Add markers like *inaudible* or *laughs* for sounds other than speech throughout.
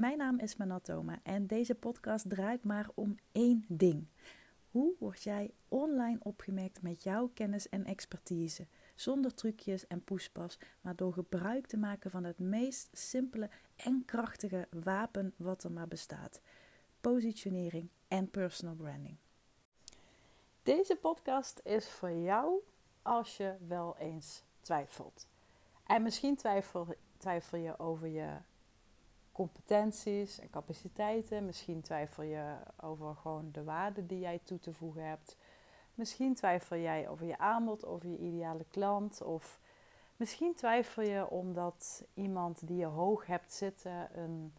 Mijn naam is Manatoma en deze podcast draait maar om één ding. Hoe word jij online opgemerkt met jouw kennis en expertise? Zonder trucjes en poespas, maar door gebruik te maken van het meest simpele en krachtige wapen wat er maar bestaat: positionering en personal branding. Deze podcast is voor jou als je wel eens twijfelt. En misschien twijfel, twijfel je over je competenties en capaciteiten. Misschien twijfel je over gewoon de waarde die jij toe te voegen hebt. Misschien twijfel jij over je aanbod, over je ideale klant. Of misschien twijfel je omdat iemand die je hoog hebt zitten een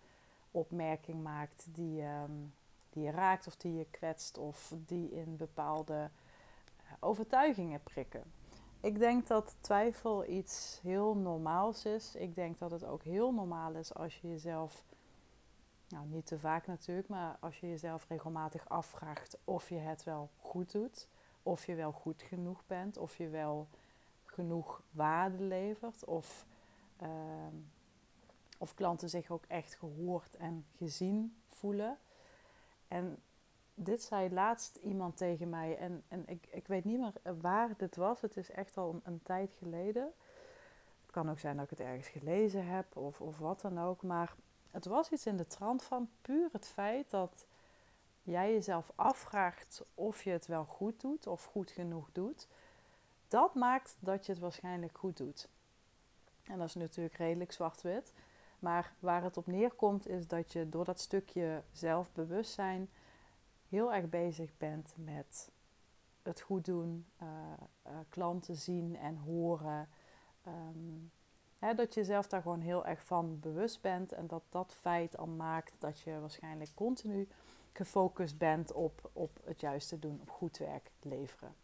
opmerking maakt die, um, die je raakt of die je kwetst of die in bepaalde eh, overtuigingen prikken. Ik denk dat twijfel iets heel normaals is. Ik denk dat het ook heel normaal is als je jezelf, nou niet te vaak natuurlijk, maar als je jezelf regelmatig afvraagt of je het wel goed doet, of je wel goed genoeg bent, of je wel genoeg waarde levert, of, uh, of klanten zich ook echt gehoord en gezien voelen. En dit zei laatst iemand tegen mij en, en ik, ik weet niet meer waar dit was. Het is echt al een, tijd geleden. Het kan ook zijn dat ik het ergens gelezen heb of, of wat dan ook. Maar het was iets in de trant van puur het feit dat jij jezelf afvraagt of je het wel goed doet of goed genoeg doet. Dat maakt dat je het waarschijnlijk goed doet. En dat is natuurlijk redelijk zwart-wit. Maar waar het op neerkomt is dat je door dat stukje zelfbewustzijn heel erg bezig bent met het goed doen, uh, uh, klanten zien en horen. Um, hè, dat je zelf daar gewoon heel erg van bewust bent en dat dat feit al maakt dat je waarschijnlijk continu gefocust bent op, op het juiste doen, op goed werk leveren.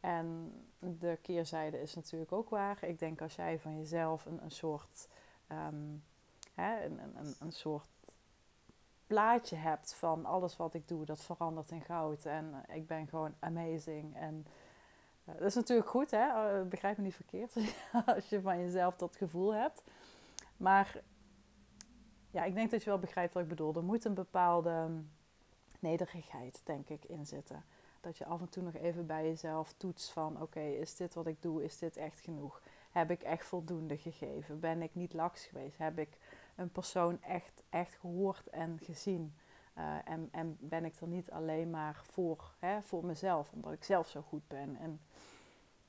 En de keerzijde is natuurlijk ook waar. Ik denk als jij van jezelf een, een soort, um, hè, een, een, een soort plaatje hebt van alles wat ik doe, dat verandert in goud. En eh, ik ben gewoon amazing. En uh, dat is natuurlijk goed, hè? Uh, begrijp me niet verkeerd. *laughs* als je van jezelf dat gevoel hebt. Maar ja, ik denk dat je wel begrijpt wat ik bedoel. Er moet een bepaalde nederigheid, denk ik, in zitten. Dat je af en toe nog even bij jezelf toetst van... oké, is dit wat ik doe? Is dit echt genoeg? Heb ik echt voldoende gegeven? Ben ik niet laks geweest? Heb ik een persoon echt, echt gehoord en gezien. Uh, en, en ben ik er niet alleen maar voor, hè, voor mezelf, omdat ik zelf zo goed ben. En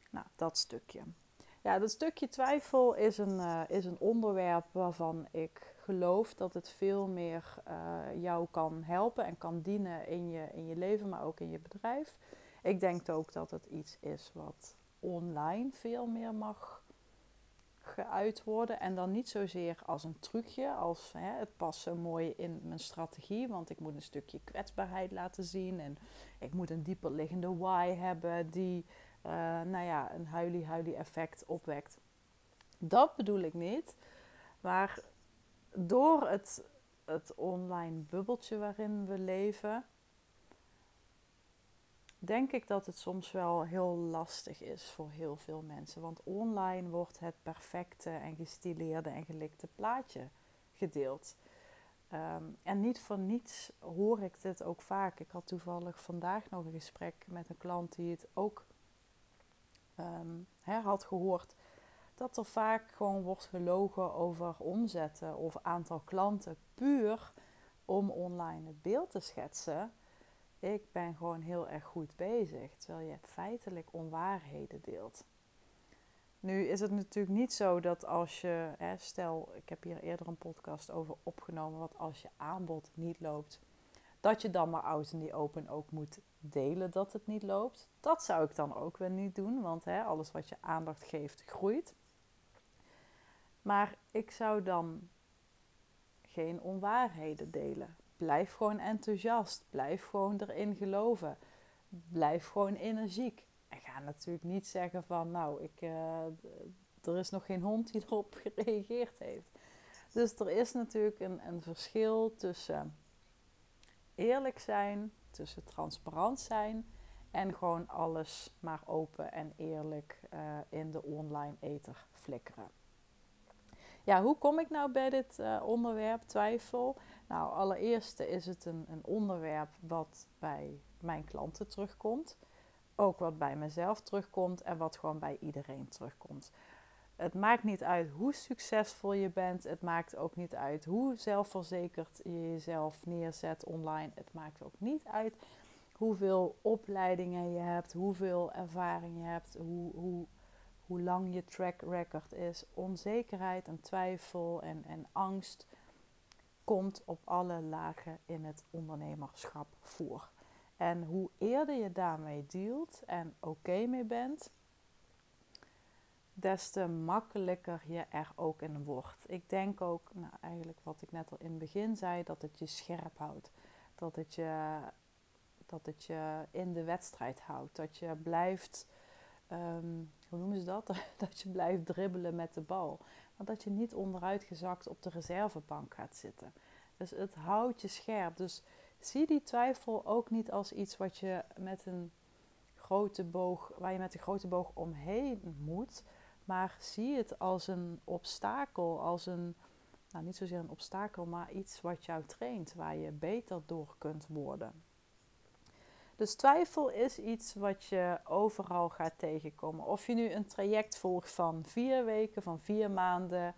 nou, dat stukje. Ja, dat stukje twijfel is een, uh, is een onderwerp waarvan ik geloof dat het veel meer uh, jou kan helpen en kan dienen in je, in je leven, maar ook in je bedrijf. Ik denk ook dat het iets is wat online veel meer mag geuit worden. En dan niet zozeer als een trucje, als hè, het past zo mooi in mijn strategie, want ik moet een stukje kwetsbaarheid laten zien en ik moet een dieper liggende why hebben die, uh, nou ja, een huilie-huilie effect opwekt. Dat bedoel ik niet, maar door het, het online bubbeltje waarin we leven, denk ik dat het soms wel heel lastig is voor heel veel mensen. Want online wordt het perfecte en gestileerde en gelikte plaatje gedeeld. Ehm, en niet voor niets hoor ik dit ook vaak. Ik had toevallig vandaag nog een gesprek met een klant die het ook um, had gehoord. Dat er vaak gewoon wordt gelogen over omzetten of aantal klanten puur om online het beeld te schetsen ik ben gewoon heel erg goed bezig, terwijl je feitelijk onwaarheden deelt. Nu is het natuurlijk niet zo dat als je, hè, stel, ik heb hier eerder een podcast over opgenomen, wat als je aanbod niet loopt, dat je dan maar out in die open ook moet delen dat het niet loopt. Dat zou ik dan ook weer niet doen, want hè, alles wat je aandacht geeft, groeit. Maar ik zou dan geen onwaarheden delen blijf gewoon enthousiast. Blijf gewoon erin geloven. Blijf gewoon energiek. En ga natuurlijk niet zeggen van, nou, ik, uh, er is nog geen hond die *laughs* erop gereageerd heeft. Dus er is natuurlijk een, een verschil tussen eerlijk zijn, tussen transparant zijn en gewoon alles maar open en eerlijk uh, in de online ether flikkeren. Ja, hoe kom ik nou bij dit uh, onderwerp twijfel? Nou, allereerst is het een, een onderwerp wat bij mijn klanten terugkomt. Ook wat bij mezelf terugkomt en wat gewoon bij iedereen terugkomt. Het maakt niet uit hoe succesvol je bent. Het maakt ook niet uit hoe zelfverzekerd je jezelf neerzet online. Het maakt ook niet uit hoeveel opleidingen je hebt, hoeveel ervaring je hebt, hoe, hoe, hoe lang je track record is. Onzekerheid en twijfel en, en angst komt op alle lagen in het ondernemerschap voor. En hoe eerder je daarmee dealt en oké mee bent, des te makkelijker je er ook in wordt. Ik denk ook, nou eigenlijk wat ik net al in het begin zei, dat het je scherp houdt. Dat het je, dat het je in de wedstrijd houdt. Dat je blijft, ehm, hoe noemen ze dat? *laughs* dat je blijft dribbelen met de bal. Maar dat je niet onderuitgezakt op de reservebank gaat zitten. Dus het houdt je scherp. Dus zie die twijfel ook niet als iets wat je met een grote boog, waar je met een grote boog omheen moet. Maar zie het als een obstakel, als een, nou niet zozeer een obstakel, maar iets wat jou traint, waar je beter door kunt worden. Dus twijfel is iets wat je overal gaat tegenkomen. Of je nu een traject volgt van vier weken, van vier maanden,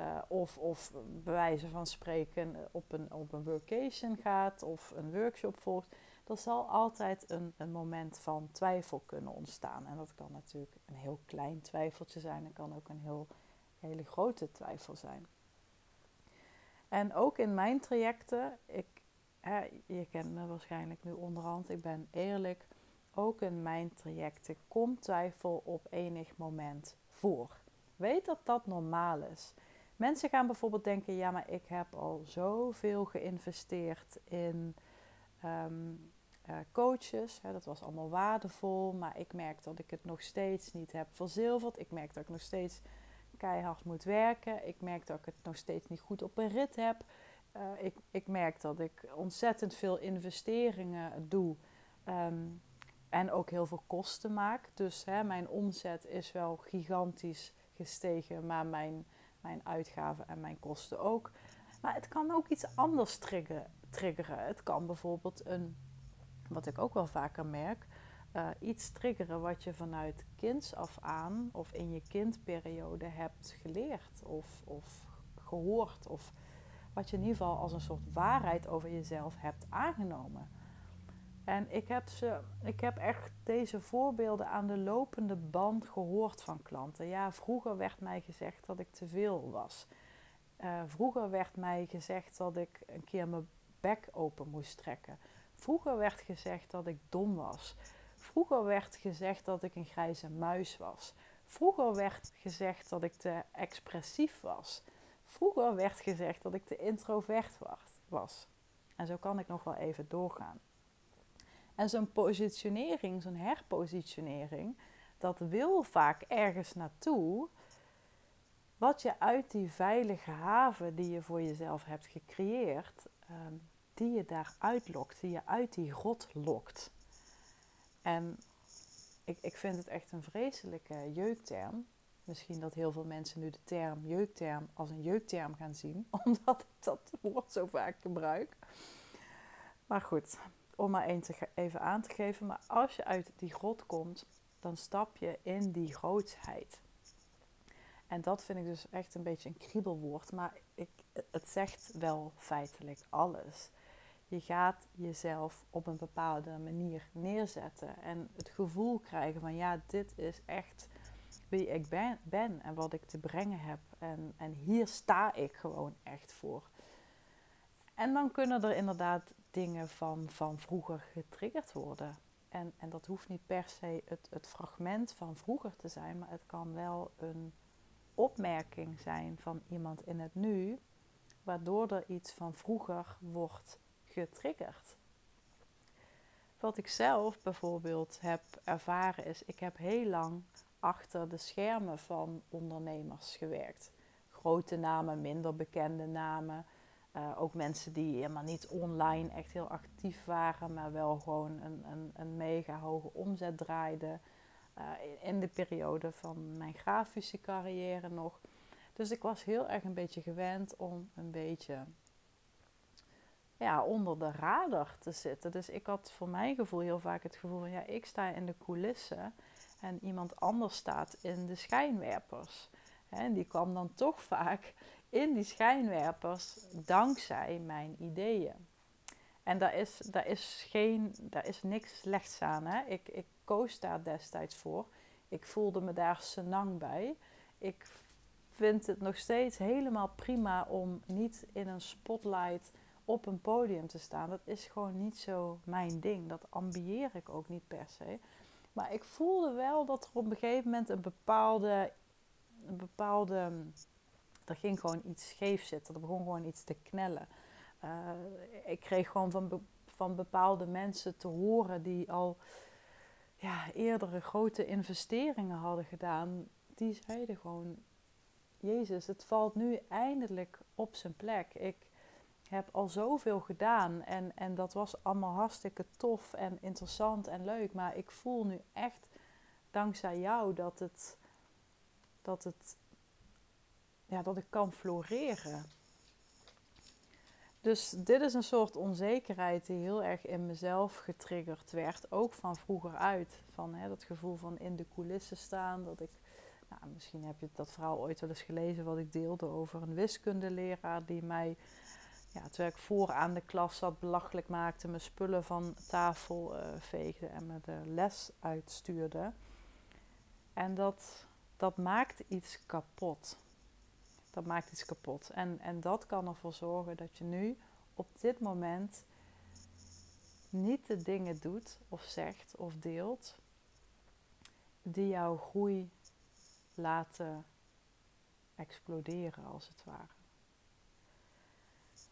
uh, of, of bij wijze van spreken op een, op een workation gaat of een workshop volgt er zal altijd een, een moment van twijfel kunnen ontstaan. En dat kan natuurlijk een heel klein twijfeltje zijn. Het kan ook een heel, hele grote twijfel zijn. En ook in mijn trajecten, ik, je kent me waarschijnlijk nu onderhand, ik ben eerlijk. Ook in mijn trajecten komt twijfel op enig moment voor. Weet dat dat normaal is. Mensen gaan bijvoorbeeld denken: ja, maar ik heb al zoveel geïnvesteerd in ehm, uh, coaches. Hè, dat was allemaal waardevol, maar ik merk dat ik het nog steeds niet heb verzilverd. Ik merk dat ik nog steeds keihard moet werken. Ik merk dat ik het nog steeds niet goed op een rit heb. Uh, ik, ik merk dat ik ontzettend veel investeringen doe ehm, en ook heel veel kosten maak. Dus hè, mijn omzet is wel gigantisch gestegen, maar mijn, mijn uitgaven en mijn kosten ook. Maar het kan ook iets anders triggeren. triggeren. Het kan bijvoorbeeld een wat ik ook wel vaker merk, uh, iets triggeren wat je vanuit kinds af aan of in je kindperiode hebt geleerd of, of gehoord. Of wat je in ieder geval als een soort waarheid over jezelf hebt aangenomen. En ik heb, ze, ik heb echt deze voorbeelden aan de lopende band gehoord van klanten. Ja, vroeger werd mij gezegd dat ik te veel was. Uh, vroeger werd mij gezegd dat ik een keer mijn bek open moest trekken. Vroeger werd gezegd dat ik dom was. Vroeger werd gezegd dat ik een grijze muis was. Vroeger werd gezegd dat ik te expressief was. Vroeger werd gezegd dat ik te introvert was. En zo kan ik nog wel even doorgaan. En zo'n positionering, zo'n herpositionering, dat wil vaak ergens naartoe. Wat je uit die veilige haven die je voor jezelf hebt gecreëerd, ehm, die je daar uitlokt, die je uit die grot lokt. En ik, ik vind het echt een vreselijke jeukterm. Misschien dat heel veel mensen nu de term jeukterm als een jeukterm gaan zien, *laughs* omdat ik dat woord zo vaak gebruik. Maar goed, om maar één te, even aan te geven. Maar als je uit die grot komt, dan stap je in die grootsheid. En dat vind ik dus echt een beetje een kriebelwoord. Maar ik, het zegt wel feitelijk alles. Je gaat jezelf op een bepaalde manier neerzetten en het gevoel krijgen van ja, dit is echt wie ik ben, ben en wat ik te brengen heb. En, en hier sta ik gewoon echt voor. En dan kunnen er inderdaad dingen van, van vroeger getriggerd worden. En, en dat hoeft niet per se het, het fragment van vroeger te zijn, maar het kan wel een opmerking zijn van iemand in het nu, waardoor er iets van vroeger wordt getriggerd. Wat ik zelf bijvoorbeeld heb ervaren is, ik heb heel lang achter de schermen van ondernemers gewerkt. Grote namen, minder bekende namen. Uh, ook mensen die helemaal niet online echt heel actief waren, maar wel gewoon een, een, een mega hoge omzet draaiden. Uh, in de periode van mijn grafische carrière nog. Dus ik was heel erg een beetje gewend om een beetje ja, onder de radar te zitten. Dus ik had voor mijn gevoel heel vaak het gevoel van ja, ik sta in de coulissen en iemand anders staat in de schijnwerpers. En die kwam dan toch vaak in die schijnwerpers dankzij mijn ideeën. En daar is, daar is, geen, daar is niks slechts aan. Hè? Ik, ik koos daar destijds voor. Ik voelde me daar senang bij. Ik vind het nog steeds helemaal prima om niet in een spotlight op een podium te staan. Dat is gewoon niet zo mijn ding. Dat ambieer ik ook niet per se. Maar ik voelde wel dat er op een gegeven moment een bepaalde. Een bepaalde er ging gewoon iets scheef zitten. Er begon gewoon iets te knellen. Uh, ik kreeg gewoon van, van bepaalde mensen te horen die al ja, eerdere grote investeringen hadden gedaan. Die zeiden gewoon: Jezus, het valt nu eindelijk op zijn plek. Ik heb al zoveel gedaan en, en dat was allemaal hartstikke tof en interessant en leuk. Maar ik voel nu echt dankzij jou dat het, dat het ja, dat ik kan floreren. Dus dit is een soort onzekerheid die heel erg in mezelf getriggerd werd. Ook van vroeger uit. Van hè, dat gevoel van in de coulissen staan. Dat ik, nou, misschien heb je dat verhaal ooit wel eens gelezen wat ik deelde over een wiskundeleraar die mij, ja, terwijl ik vooraan de klas zat, belachelijk maakte, mijn spullen van tafel uh, veegde en me de les uitstuurde. En dat, dat maakt iets kapot dat maakt iets kapot. En, en dat kan ervoor zorgen dat je nu op dit moment niet de dingen doet of zegt of deelt die jouw groei laten exploderen als het ware.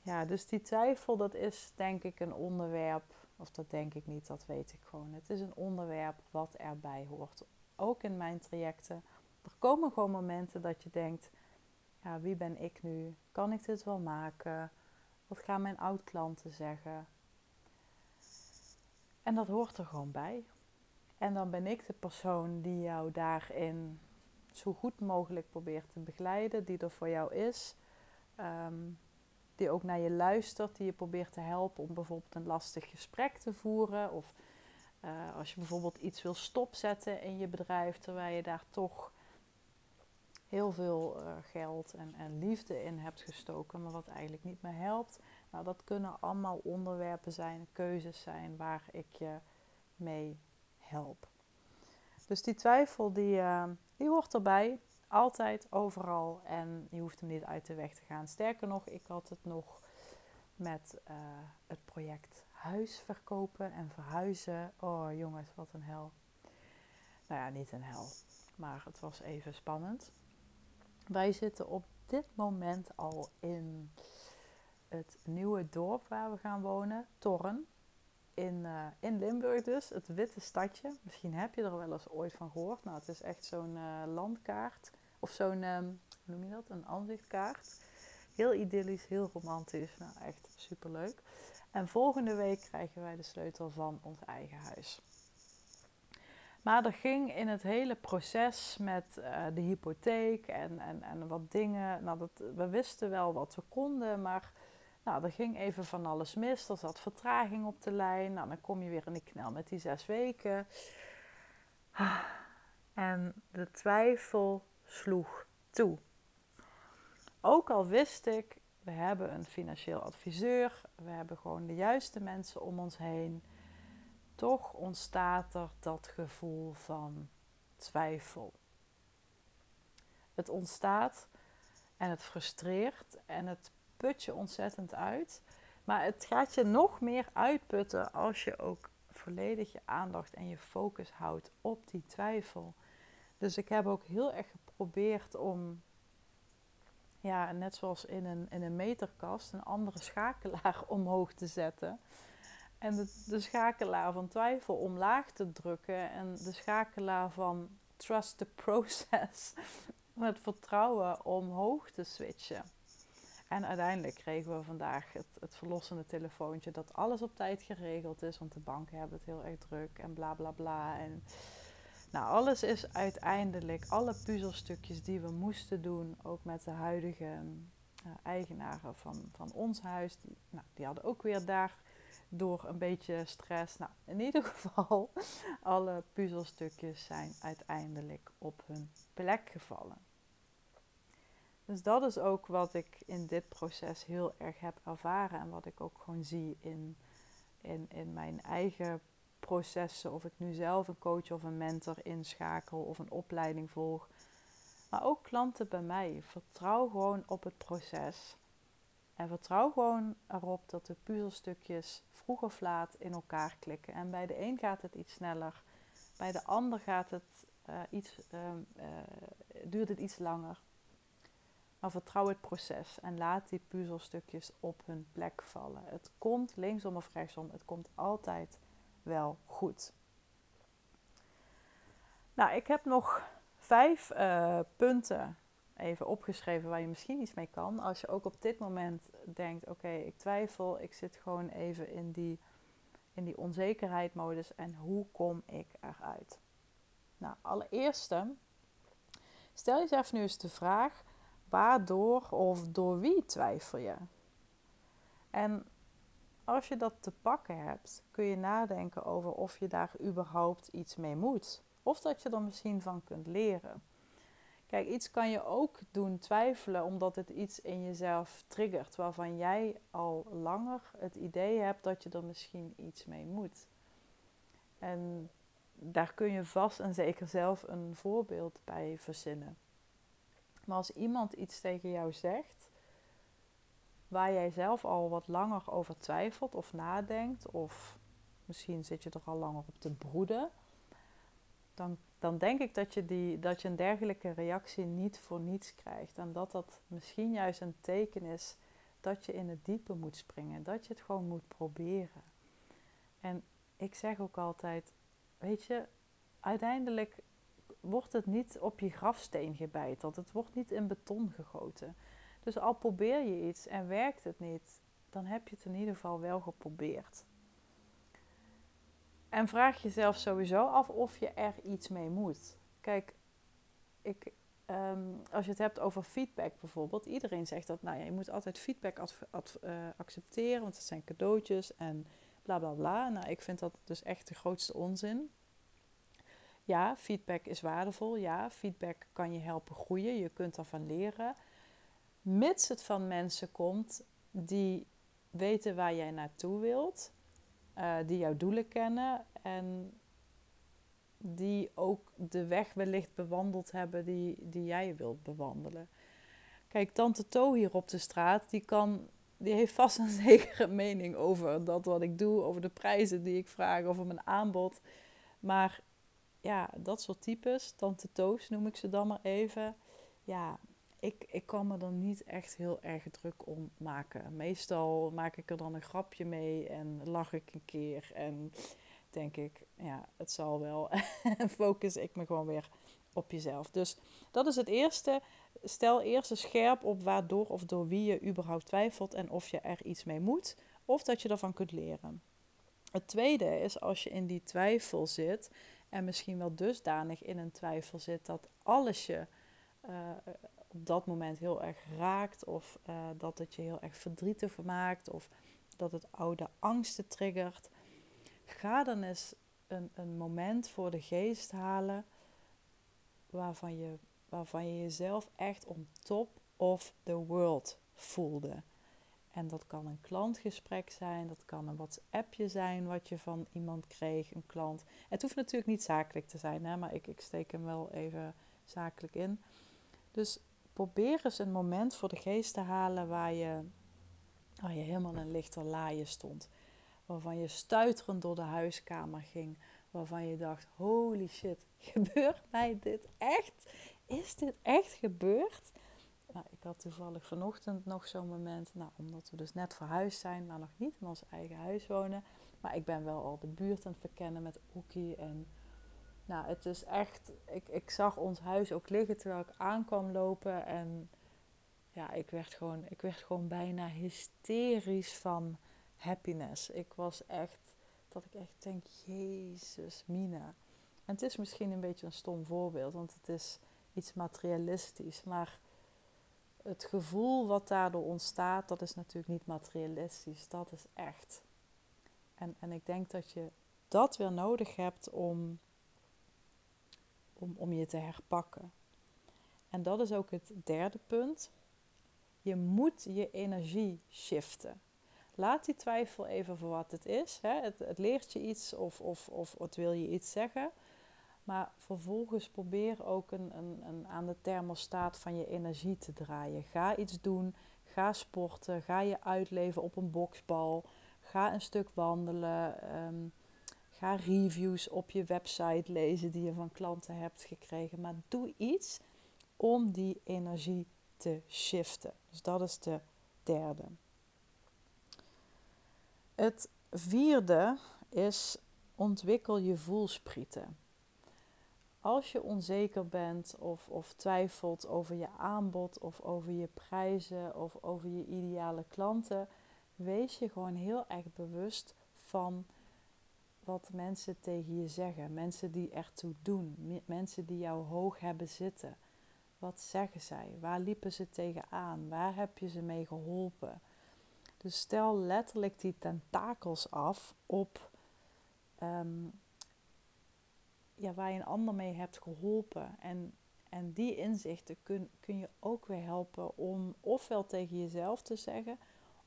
Ja, dus die twijfel, dat is denk ik een onderwerp, of dat denk ik niet, dat weet ik gewoon. Het is een onderwerp wat erbij hoort. Ook in mijn trajecten. Er komen gewoon momenten dat je denkt, ja, wie ben ik nu? Kan ik dit wel maken? Wat gaan mijn oud-klanten zeggen? En dat hoort er gewoon bij. En dan ben ik de persoon die jou daarin zo goed mogelijk probeert te begeleiden, die er voor jou is, ehm, die ook naar je luistert, die je probeert te helpen om bijvoorbeeld een lastig gesprek te voeren. Of uh, als je bijvoorbeeld iets wil stopzetten in je bedrijf, terwijl je daar toch heel veel uh, geld en, en, liefde in hebt gestoken, maar wat eigenlijk niet meer helpt. Nou, dat kunnen allemaal onderwerpen zijn, keuzes zijn waar ik je mee help. Dus die twijfel, die, uh, die hoort erbij. Altijd, overal. En je hoeft hem niet uit de weg te gaan. Sterker nog, ik had het nog met uh, het project huis verkopen en verhuizen. Oh jongens, wat een hel. Nou ja, niet een hel. Maar het was even spannend. Wij zitten op dit moment al in het nieuwe dorp waar we gaan wonen, Torren. In, uh, in Limburg dus, het witte stadje. Misschien heb je er wel eens ooit van gehoord. Nou, het is echt zo'n uh, landkaart. Of zo'n, um, hoe noem je dat? Een aanzichtkaart. Heel idyllisch, heel romantisch. Nou, echt superleuk. En volgende week krijgen wij de sleutel van ons eigen huis. Maar er ging in het hele proces met uh, de hypotheek en, en, en wat dingen. Nou, dat, we wisten wel wat we konden, maar nou, er ging even van alles mis. Er zat vertraging op de lijn. Nou, dan kom je weer in de knel met die zes weken. En de twijfel sloeg toe. Ook al wist ik, we hebben een financieel adviseur, we hebben gewoon de juiste mensen om ons heen toch ontstaat er dat gevoel van twijfel. Het ontstaat en het frustreert en het put je ontzettend uit. Maar het gaat je nog meer uitputten als je ook volledig je aandacht en je focus houdt op die twijfel. Dus ik heb ook heel erg geprobeerd om, ja, net zoals in een, in een meterkast, een andere schakelaar *laughs* omhoog te zetten. En de, de schakelaar van twijfel omlaag te drukken en de schakelaar van trust the process, *laughs* het vertrouwen omhoog te switchen. En uiteindelijk kregen we vandaag het, het verlossende telefoontje dat alles op tijd geregeld is, want de banken hebben het heel erg druk en bla bla bla. En Nou, alles is uiteindelijk, alle puzzelstukjes die we moesten doen, ook met de huidige uh, eigenaren van, van ons huis, die, nou, die hadden ook weer daar door een beetje stress. Nou, in ieder *laughs* geval, alle puzzelstukjes zijn uiteindelijk op hun plek gevallen. Dus dat is ook wat ik in dit proces heel erg heb ervaren en wat ik ook gewoon zie in, in, in mijn eigen processen. Of ik nu zelf een coach of een mentor inschakel of een opleiding volg. Maar ook klanten bij mij. Vertrouw gewoon op het proces. En vertrouw gewoon erop dat de puzzelstukjes vroeg of laat in elkaar klikken. En bij de een gaat het iets sneller, bij de ander gaat het, uh, iets, uh, uh, duurt het iets langer. Maar vertrouw het proces en laat die puzzelstukjes op hun plek vallen. Het komt linksom of rechtsom, het komt altijd wel goed. Nou, ik heb nog vijf uh, punten even opgeschreven waar je misschien iets mee kan. Als je ook op dit moment denkt: oké, ik twijfel, ik zit gewoon even in die, in die onzekerheidmodus en hoe kom ik eruit? Nou, allereerste, stel jezelf nu eens de vraag: waardoor of door wie twijfel je? En als je dat te pakken hebt, kun je nadenken over of je daar überhaupt iets mee moet. Of dat je er misschien van kunt leren. Kijk, iets kan je ook doen twijfelen omdat het iets in jezelf triggert waarvan jij al langer het idee hebt dat je er misschien iets mee moet. En daar kun je vast en zeker zelf een voorbeeld bij verzinnen. Maar als iemand iets tegen jou zegt waar jij zelf al wat langer over twijfelt of nadenkt, of misschien zit je er al langer op te broeden, dan, dan denk ik dat je, die, dat je een dergelijke reactie niet voor niets krijgt. En dat dat misschien juist een teken is dat je in het diepe moet springen, dat je het gewoon moet proberen. En ik zeg ook altijd, weet je, uiteindelijk wordt het niet op je grafsteen gebeiteld. Het wordt niet in beton gegoten. Dus al probeer je iets en werkt het niet, dan heb je het in ieder geval wel geprobeerd. En vraag jezelf sowieso af of je er iets mee moet. Kijk, ik, ehm, als je het hebt over feedback bijvoorbeeld, iedereen zegt dat, nou ja, je moet altijd feedback uh, accepteren, want het zijn cadeautjes en bla bla bla. Nou, ik vind dat dus echt de grootste onzin. Ja, feedback is waardevol. Ja, feedback kan je helpen groeien. Je kunt ervan leren. Mits het van mensen komt die weten waar jij naartoe wilt, uh, die jouw doelen kennen en die ook de weg wellicht bewandeld hebben die, die jij wilt bewandelen. Kijk, Tante To hier op de straat, die, kan, die heeft vast een *laughs* zekere mening over dat wat ik doe, over de prijzen die ik vraag, over mijn aanbod. Maar ja, dat soort types, Tante Toos noem ik ze dan maar even. Ja, ik, ik kan me er niet echt heel erg druk om maken. Meestal maak ik er dan een grapje mee en lach ik een keer. En denk ik, ja, het zal wel. En *laughs* focus ik me gewoon weer op jezelf. Dus dat is het eerste. Stel eerst eens scherp op waardoor of door wie je überhaupt twijfelt en of je er iets mee moet of dat je ervan kunt leren. Het tweede is als je in die twijfel zit en misschien wel dusdanig in een twijfel zit dat alles je op dat moment heel erg raakt, of uh, dat het je heel erg verdrietig maakt, of dat het oude angsten triggert. Ga dan eens een, een moment voor de geest halen waarvan je, waarvan je jezelf echt on top of the world voelde. En dat kan een klantgesprek zijn, dat kan een WhatsAppje zijn wat je van iemand kreeg, een klant. Het hoeft natuurlijk niet zakelijk te zijn, hè, maar ik, ik steek hem wel even zakelijk in. Dus probeer eens een moment voor de geest te halen waar je, waar je helemaal in lichter laaien stond. Waarvan je stuiterend door de huiskamer ging. Waarvan je dacht, holy shit, *laughs* gebeurt mij dit echt? Is dit echt gebeurd? Nou, ik had toevallig vanochtend nog zo'n moment, nou, omdat we dus net verhuisd zijn, maar nog niet in ons eigen huis wonen. Maar ik ben wel al de buurt aan het verkennen met Oekie en nou, het is echt. Ik, ik zag ons huis ook liggen terwijl ik aankwam lopen. En ja, ik werd gewoon, ik werd gewoon bijna hysterisch van happiness. Ik was echt. Dat ik echt denk: Jezus, Mina. En het is misschien een beetje een stom voorbeeld, want het is iets materialistisch. Maar het gevoel wat daardoor ontstaat, dat is natuurlijk niet materialistisch. Dat is echt. En, en ik denk dat je dat weer nodig hebt om, om, om je te herpakken. En dat is ook het derde punt. Je moet je energie shiften. Laat die twijfel even voor wat het is. Hè. Het, leert je iets of, of, of het wil je iets zeggen. Maar vervolgens probeer ook een, een, een aan de thermostaat van je energie te draaien. Ga iets doen. Ga sporten. Ga je uitleven op een boksbal. Ga een stuk wandelen. Ehm, ga reviews op je website lezen die je van klanten hebt gekregen. Maar doe iets om die energie te shiften. Dus dat is de derde. Het vierde is ontwikkel je voelsprieten. Als je onzeker bent of, of twijfelt over je aanbod of over je prijzen of over je ideale klanten, wees je gewoon heel erg bewust van wat mensen tegen je zeggen. Mensen die ertoe doen, mensen die jou hoog hebben zitten. Wat zeggen zij? Waar liepen ze tegenaan? Waar heb je ze mee geholpen? Dus stel letterlijk die tentakels af op ehm, ja, waar je een ander mee hebt geholpen. En, en die inzichten kun, kun je ook weer helpen om ofwel tegen jezelf te zeggen,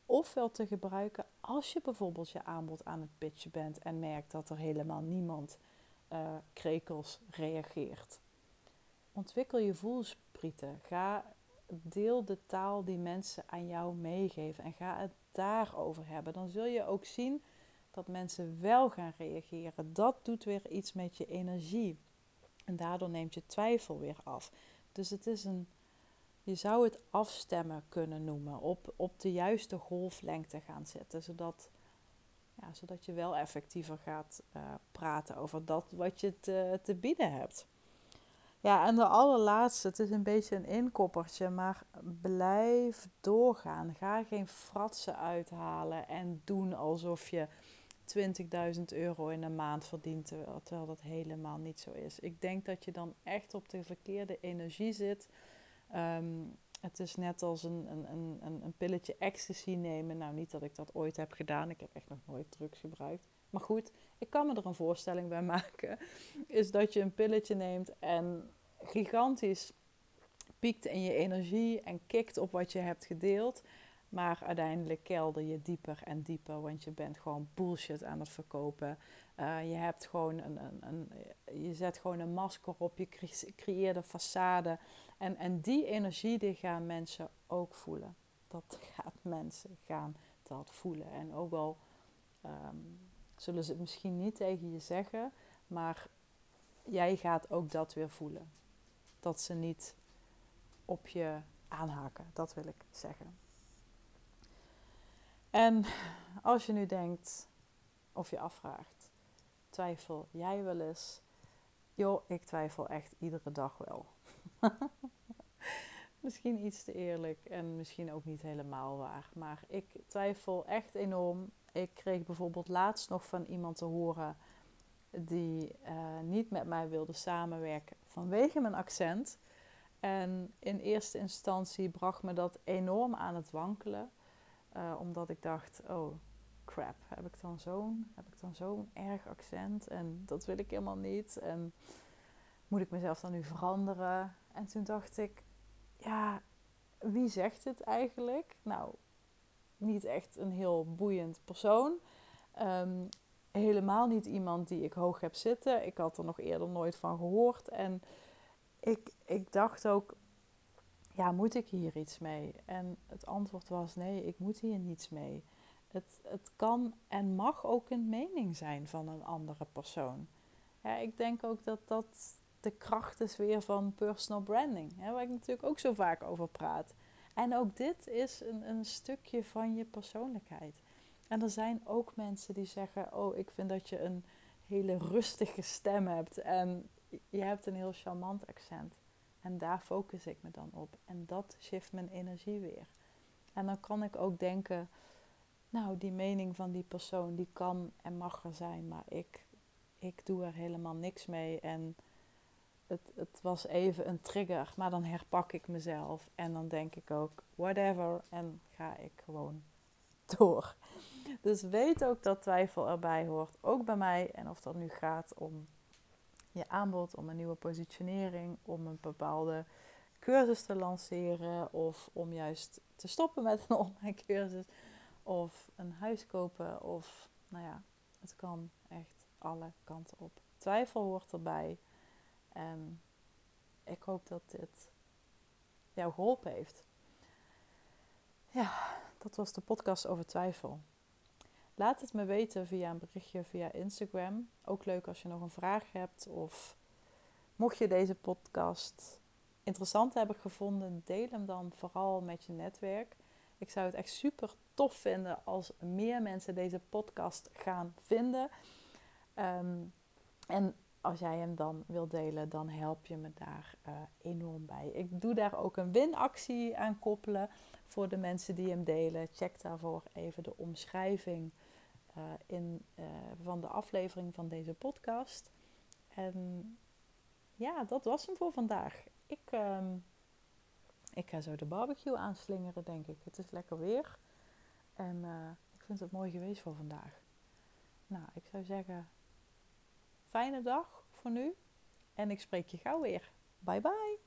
ofwel te gebruiken als je bijvoorbeeld je aanbod aan het pitchen bent en merkt dat er helemaal niemand uh, krekels reageert. Ontwikkel je voelsprieten. Ga deel de taal die mensen aan jou meegeven en ga het daarover hebben. Dan zul je ook zien dat mensen wel gaan reageren. Dat doet weer iets met je energie. En daardoor neemt je twijfel weer af. Dus het is een, je zou het afstemmen kunnen noemen. Op, op de juiste golflengte gaan zetten. Zodat, ja, zodat je wel effectiever gaat uh, praten over dat wat je te, te bieden hebt. Ja, en de allerlaatste, het is een beetje een inkoppertje, maar blijf doorgaan. Ga geen fratsen uithalen en doen alsof je 20.000 euro in een maand verdient, terwijl, dat helemaal niet zo is. Ik denk dat je dan echt op de verkeerde energie zit. Ehm, het is net als een, een, een, een pilletje ecstasy nemen. Nou, niet dat ik dat ooit heb gedaan. Ik heb echt nog nooit drugs gebruikt. Maar goed, ik kan me er een voorstelling bij *laughs* maken. Is dat je een pilletje neemt en gigantisch piekt in je energie en kikt op wat je hebt gedeeld. Maar uiteindelijk kelder je dieper en dieper, want je bent gewoon bullshit aan het verkopen. Uh, je, hebt gewoon een, een, een, je zet gewoon een masker op, je creëert een façade. En, en die energie die gaan mensen ook voelen. Dat *laughs* gaat mensen gaan dat voelen. En ook al um, zullen ze het misschien niet tegen je zeggen, maar jij gaat ook dat weer voelen. Dat ze niet op je aanhaken, dat wil ik zeggen. En als je nu denkt, of je afvraagt, twijfel jij wel eens? Joh, ik twijfel echt iedere dag wel. *laughs* misschien iets te eerlijk en misschien ook niet helemaal waar. Maar ik twijfel echt enorm. Ik kreeg bijvoorbeeld laatst nog van iemand te horen die uh, niet met mij wilde samenwerken vanwege mijn accent. En in eerste instantie bracht me dat enorm aan het wankelen. Uh, omdat ik dacht, oh crap, heb ik dan zo'n heb ik dan zo'n erg accent en dat wil ik helemaal niet. En moet ik mezelf dan nu veranderen? En toen dacht ik, ja, wie zegt het eigenlijk? Nou, niet echt een heel boeiend persoon. Um, helemaal niet iemand die ik hoog heb zitten. Ik had er nog eerder nooit van gehoord. En ik, ik dacht ook, ja, moet ik hier iets mee? En het antwoord was nee, ik moet hier niets mee. Het, het kan en mag ook een mening zijn van een andere persoon. Ja, ik denk ook dat dat de kracht is weer van personal branding, hè, waar ik natuurlijk ook zo vaak over praat. En ook dit is een, een stukje van je persoonlijkheid. En er zijn ook mensen die zeggen: Oh, ik vind dat je een hele rustige stem hebt en je hebt een heel charmant accent. En daar focus ik me dan op. En dat shift mijn energie weer. En dan kan ik ook denken, nou, die mening van die persoon, die kan en mag er zijn, maar ik, ik doe er helemaal niks mee. En het, het was even een trigger, maar dan herpak ik mezelf. En dan denk ik ook, whatever. En ga ik gewoon *laughs* door. Dus weet ook dat twijfel erbij hoort, ook bij mij. En of dat nu gaat om je aanbod, om een nieuwe positionering, om een bepaalde cursus te lanceren of om juist te stoppen met een *laughs* online cursus of een huis kopen of nou ja, het kan echt alle kanten op. Twijfel hoort erbij en ik hoop dat dit jou geholpen heeft. Ja, dat was de podcast over twijfel. Laat het me weten via een berichtje via Instagram. Ook leuk als je nog een vraag hebt. Of mocht je deze podcast interessant hebben gevonden, deel hem dan vooral met je netwerk. Ik zou het echt super tof vinden als meer mensen deze podcast gaan vinden. Ehm, en als jij hem dan wilt delen, dan help je me daar uh, enorm bij. Ik doe daar ook een winactie aan koppelen voor de mensen die hem delen. Check daarvoor even de omschrijving uh, in, uh, van de aflevering van deze podcast. En ja, dat was hem voor vandaag. Ik, um, ik ga zo de barbecue aanslingeren, denk ik. Het is lekker weer. En ik vind het mooi geweest voor vandaag. Nou, ik zou zeggen, fijne dag voor nu. En ik spreek je gauw weer. Bye bye.